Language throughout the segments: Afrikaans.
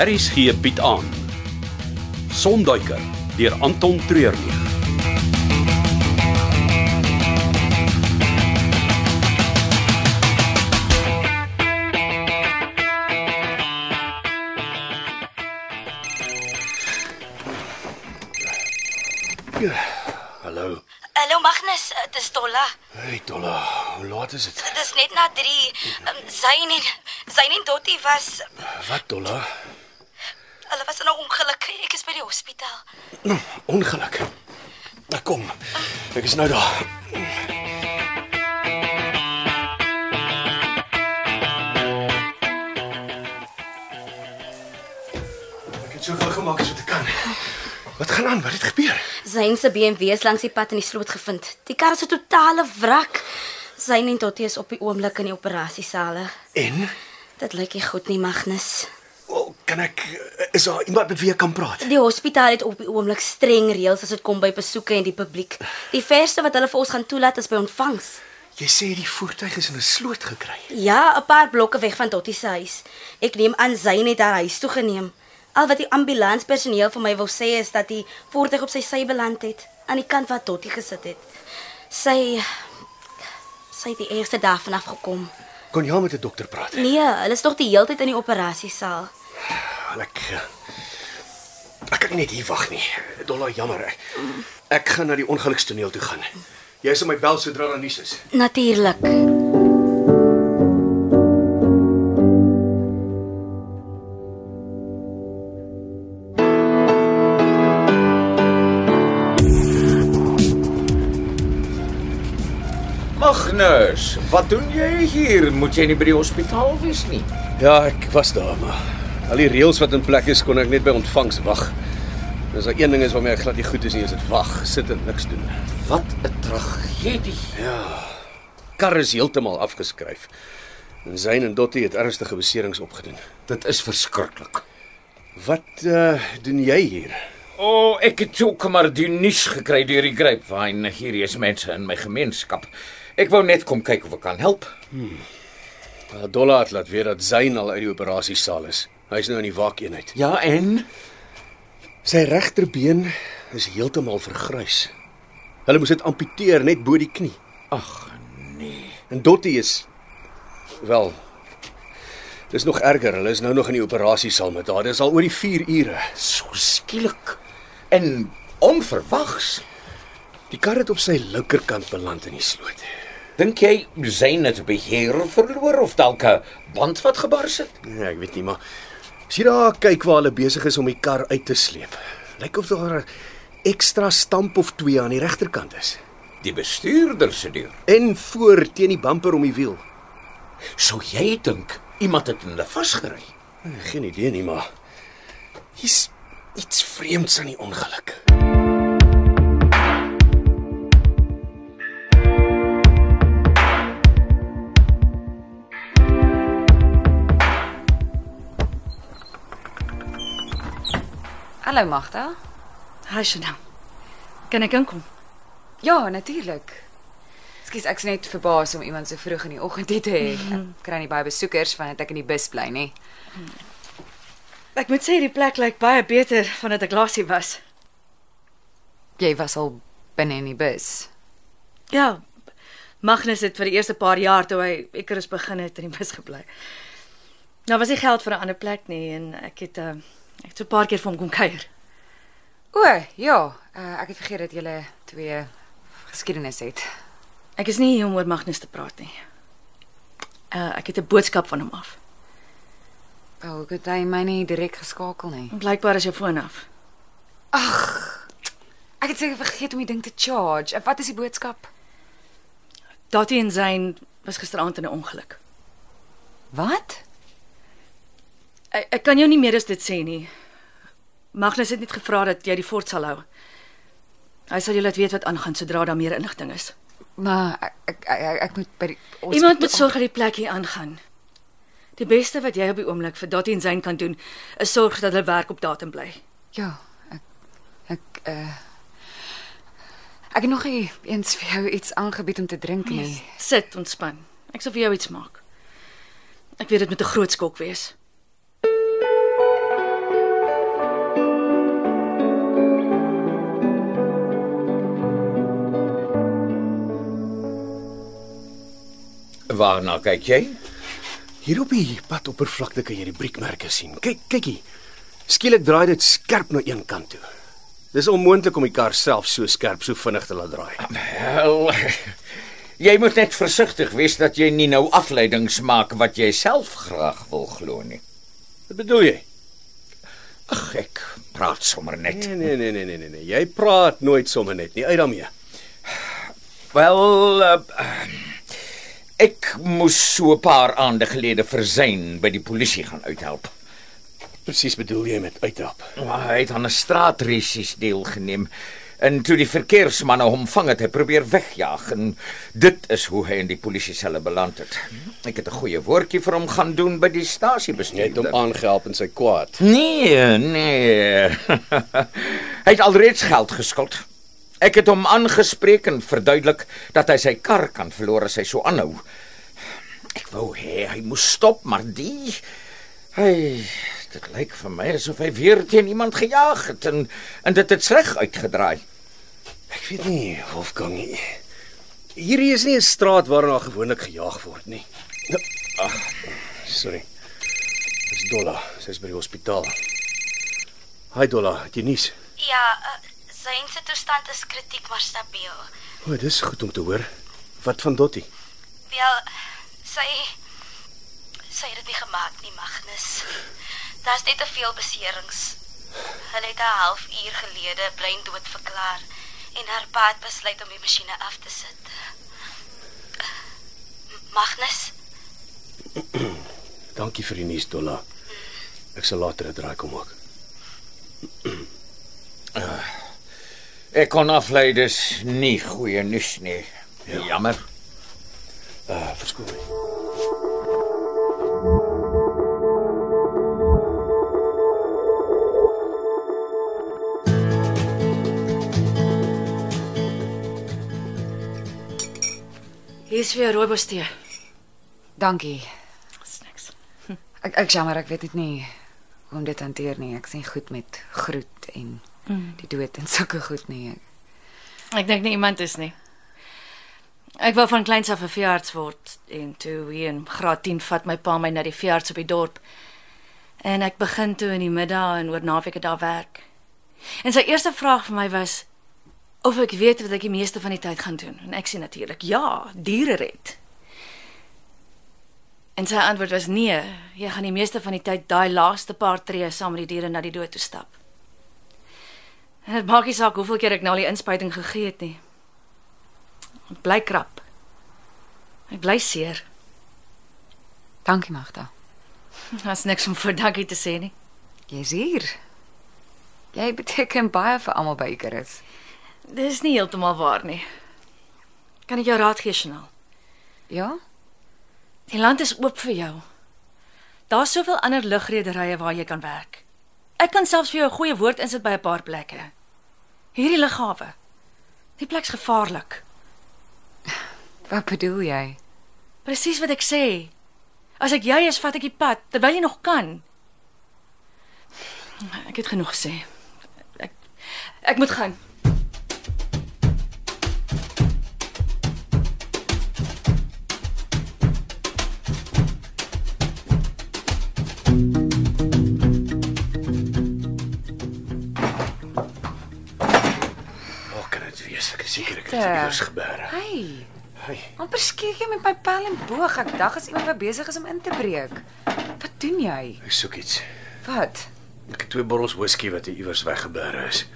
Harris gee bied aan. Sonduiker deur Anton Treurnig. Hallo. Hallo Magnus, eh, dis Dolla. Hey Dolla, hoe laat is dit? Dis net na 3. Um, Zayn en Zayn en Dottie was Wat Dolla? In 'n ongeluk. Ek is by die hospitaal. Nou, ongeluk. Nou kom. Ek is nou daar. Ek het so gou gemaak as wat ek kan. Wat gaan aan? Wat het gebeur? Zayn se BMW is langs die pad in die sloot gevind. Die kar is 'n totale wrak. Zayn en Dottie is op die oomblik in die operasiesale. En Dit lyk nie goed nie, Magnus. Kan ek is daar iemand met wie ek kan praat? Die hospitaal het op die oomblik streng reëls as dit kom by besoeke en die publiek. Die verste wat hulle vir ons gaan toelaat is by ontvangs. Jy sê die voertuig is in 'n sloot gekry. Ja, 'n paar blokke weg van Dottie se huis. Ek neem aan Zayn het haar huis toe geneem. Al wat die ambulanspersoneel vir my wou sê is dat die voertuig op sy sy beland het aan die kant waar Dottie gesit het. Sy sy het die eerste dag vanaf gekom. Kon jy met 'n dokter praat? Nee, hulle is nog die hele tyd in die operasiesaal. Ek ek kan net hier wag nie. Dolla jammer. Ek, ek gaan na die ongelukstoneel toe gaan. Jy sal my bel sodra daar nuus is. Natuurlik. Magnus, wat doen jy hier? Moet jy nie by die hospitaal wees nie? Ja, ek was daar, maar al die reëls wat in plek is, kon ek net by ontvangs wag. Dis daar een ding is waarmee ek glad nie goed is nie, is dit wag, sit en niks doen. Wat 'n tragedie. Kar is heeltemal afgeskryf. En Zayn en Dottie het ernstige beserings opgedoen. Dit is verskriklik. Wat uh doen jy hier? O, oh, ek het ook maar die nuus gekry deur die grapevine. Hier is mense in my gemeenskap. Ek wou net kom kyk of ek kan help. Uh, Dolla het laat weet dat Zayn al uit die operasiesaal is. Hy's nou in die waakeenheid. Ja, en Sy regterbeen is heeltemal vergrys. Hulle moes dit amputeer net bo die knie. ag nee. En Dottie is wel Dis nog erger. Hulle is nou nog in die operasiesaal met haar. Dis al oor die 4 ure. So skielik en onverwags. Die kar het op sy linkerkant beland in die sloot. Dink jy Zayn het beheer verloor of dalk 'n band wat gebars het? Nee, ek weet nie, maar jy daar kyk waar hulle besig is om die kar uit te sleep. Lyk of daar 'n ekstra stamp of twee aan die regterkant is. Die bestuurder se deur. En voor teen die bumper om die wiel. Sou jy dink iemand het hulle vasgery? Geen idee nie, maar hier's iets vreemds aan die ongeluk. Hallo Magda. Hi Chanel. Kan ek inkom? Ja, natuurlik. Ekskuus, ek's net verbaas om iemand so vroeg in die oggend hier te hê. Ek kry nie baie besoekers vandat ek in die bus bly nie. Ek moet sê die plek lyk baie beter vandat ek laas hier was. Jy was al binne in die bus. Ja. Magnus het vir die eerste paar jaar toe hy Icarus begin het in die bus gebly. Nou was nie geld vir 'n ander plek nie en ek het uh, ek het so 'n paar keer vir hom kom kuier. O, ja, uh, ek het vergeet dat julle twee geskiedenis het. Ek is nie hier om oor Magnus te praat nie. Uh ek het 'n boodskap van hom af. O, ek het hy my nie direk geskakel nie. Blykbaar is jou foon af. Ek het seker vergeet om die ding te charge. En Wat is die boodskap? Dottie en Zayn was gisteraand in 'n ongeluk. Wat? Ek, ek kan jou nie meer as dit sê nie. Magnus het net gevra dat jy die fort sal hou. Hy sal jou laat weet wat aangaan sodra daar meer inligting is. Maar ek ek, ek, ek moet by die Iemand moet sorg dat die plek hier aangaan. Die beste wat jy op die oomblik vir Dottie en Zayn kan doen, is sorg dat hulle werk op datum bly. Ja, ek ek uh Ek het nog nie eens vir jou iets aangebied om te drink nie. Sit, ontspan. Ek sal vir jou iets maak. Ek weet dit moet 'n groot skok wees. Waarna kyk jy? Hier op die padoppervlakte kan jy die briekmerke sien. Kyk, kykie. Skielik draai dit skerp na een kant toe. Dis onmoontlik om die kar self so skerp so vinnig te laat draai. Wel, jy moet net versigtig wees dat jy nie nou afleidings maak wat jy self graag wil glo nie. Wat bedoel jy? Ag, ek praat sommer net. Nee, nee, nee, nee, nee, nee, nee. Jy praat nooit sommer net nie. Uit daarmee. Wel, uh, ek moes so 'n paar aande gelede versyn by die polisie gaan uithelp. Presies bedoel jy met uithelp. Maar hy het aan 'n straatresies deelgeneem. En toe die verkeersmanne hom vang het, hy probeer wegjaag en dit is hoe hy in die polisie selle beland het. Ek het 'n goeie woordjie vir hom gaan doen by die Jy het stasiebestuurder. hom aangehelp in sy kwaad. Nee, nee. hy het alreeds geld geskuld. Ek het hom aangespreek en verduidelik dat hy sy kar kan verloor as hy so aanhou. Ek wou hê hy moes stop, maar die hy dit lyk vir my asof hy weer teen iemand gejaag het en en dit het reg uitgedraai. Ek weet nie, Wolfgang nie. Hierdie is nie 'n straat waarna gewoonlik gejaag word nie. Ag, sorry. Dis Dolla, sy's by die hospitaal. Hi Dolla, het jy nuus? Ja, uh, Zayn se toestand is kritiek maar stabiel. O, dis goed om te hoor. Wat van Dottie? Wel, sy sy het dit nie gemaak nie, Magnus. Daar's net te veel beserings. Hulle het haar halfuur gelede breindood verklaar en haar pa het besluit om die masjiene af te sit. Magnus, Dankie vir die nuus, Dolla. Ek sal later 'n draai kom maak. Ek kon aflei dis nie goeie nuus nie. Ja. Jammer. Uh, verskoon my. Hier's vir jou rooibos tee. Dankie. Dis niks. Ek ek jammer, ek weet dit nie hoe om dit te hanteer nie. Ek sien goed met groet en die dood en sulke goed nie. Ek dink nie iemand is nie. Ek wou van kleins af 'n veearts word en toe hier in graad 10 vat my pa my na die veearts op die dorp. En ek begin toe in die middag en oor naweke daar werk. En sy eerste vraag vir my was of ek weet wat ek die meeste van die tyd gaan doen. En ek sê natuurlik ja, diere red. En sy antwoord was nee, jy gaan die meeste van die tyd daai laaste paar tree saam met die diere na die dood toe stap. Dit maak nie saak hoeveel keer ek nou al die inspuiting gegee het nie. Ek bly krap. Ek bly seer. Dankie Magda. Daar's niks om vir dankie te sê nie. Jy's hier. Jy beteken baie vir almal by Icarus. Dis nie heeltemal waar nie. Kan ek jou raad gee, Chanel? Ja? Die land is oop vir jou. Daar's soveel ander lugrederye waar jy kan werk. Ek kan selfs vir jou 'n goeie woord insit by 'n paar plekke. Hierdie lughawe. Die plek's gevaarlik. Wat bedoel jy? Presies wat ek sê. As ek jy is, vat ek die pad terwyl jy nog kan. Ek het genoeg gesê. Ek ek moet gaan. Het Ja. dit eers gebeure. Hey, Hey, amper skiet jy met my pyl en boog. Ek dag as iemand wat besig is om in te breek. Wat doen jy? ek soek iets. Wat? Ek het twee bottels whisky wat iewers weggebeure is.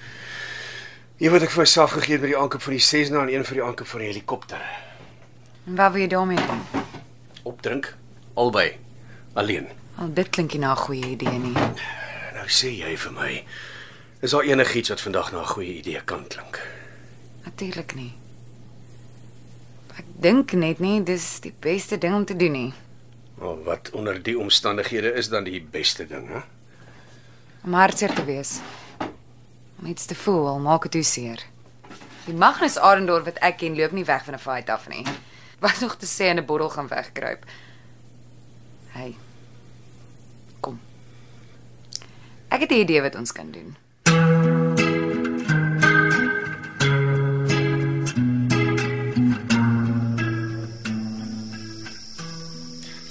Een wat ek vir myself gegee het by die aankoop van die Cessna en een vir die aankoop van die helikopter. En wat wil jy daarmee doen? Opdrink albei alleen. Al dit klink nie na 'n goeie idee nie. Nou sê jy vir my, is daar enigiets wat vandag na 'n goeie idee kan klink? Natuurlik nie. Ek dink net nie dis die beste ding om te doen nie. Maar wat onder die omstandighede is dan die beste ding, hè? Om hartseer te wees. Om iets te voel, al maak dit jou seer. Die Magnus Arendorf wat ek ken, loop nie weg van 'n fight af nie. Wat nog te sê in 'n bottel gaan wegkruip. Hey. Kom. Ek het 'n idee wat ons kan doen.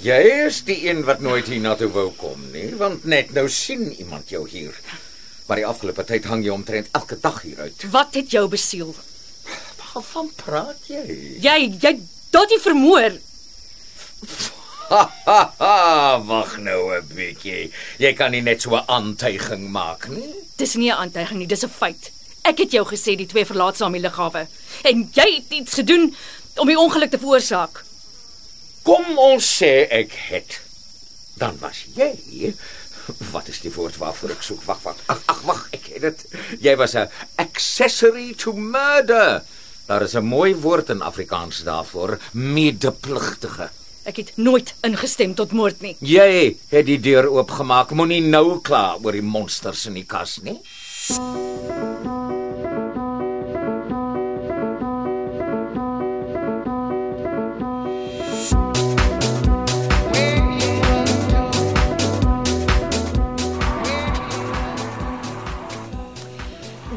Jy is die een wat nooit hiernatoe wou kom nie, want net nou sien iemand jou hier. Maar die afgelope tyd hang jy omtrent elke dag hier uit. Wat het jou besiel? Waarvan praat jy? Jy jy daardie vermoor. Wag nou 'n bietjie. Jy kan nie net so 'n aantuiging maak nie. Dis nie 'n aantuiging nie, dis 'n feit. Ek het jou gesê die twee verlaat saam die lughawe en jy het iets gedoen om die ongeluk te veroorsaak. Kom ons sê ek het. Dan was jy Wat is die woord waarvoor ek soek? Wag, wag. Ag, ag, wag, ek het dit. Jy was 'n accessory to murder. Daar is 'n mooi woord in Afrikaans daarvoor, medepligtige. Ek het nooit ingestem tot moord nie. Jy het die deur oopgemaak. Moenie nou kla oor die monsters in die kas nie.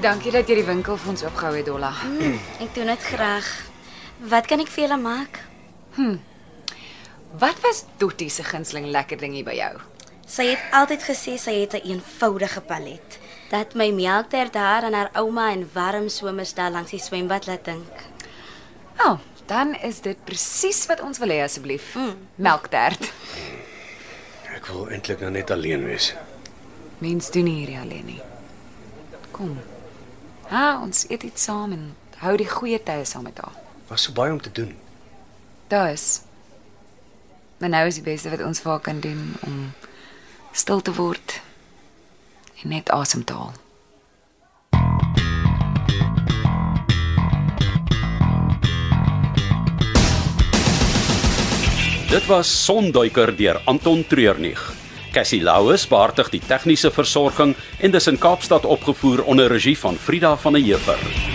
Dankie dat jy die winkel vir ons oopgehou het, Dolla. Ek doen dit graag. Wat kan ek vir julle maak? Wat was Dottie se gunsteling lekker dingie by jou? Sy het altyd gesê sy het 'n een eenvoudige palet. Dat my melkter daar aan haar ouma en warm somers daar langs die swembad laat dink. Wel, oh, dan is dit presies wat ons wil hê asseblief. Mm. Melktert. Ek wil eintlik nou net alleen wees. Mens doen nie hierdie alleen nie. Kom. Ha, ons eet iets saam en hou die goeie tye saam met haar. Was so baie om te doen. Daar is. Maar nou is die beste wat ons vir haar kan doen om stil te word en net asem te haal. Dit was Sonduiker deur Anton Treurnig. Cassie Louws beheerdig die tegniese versorging en dis in Kaapstad opgevoer onder regie van Frida van der Heever.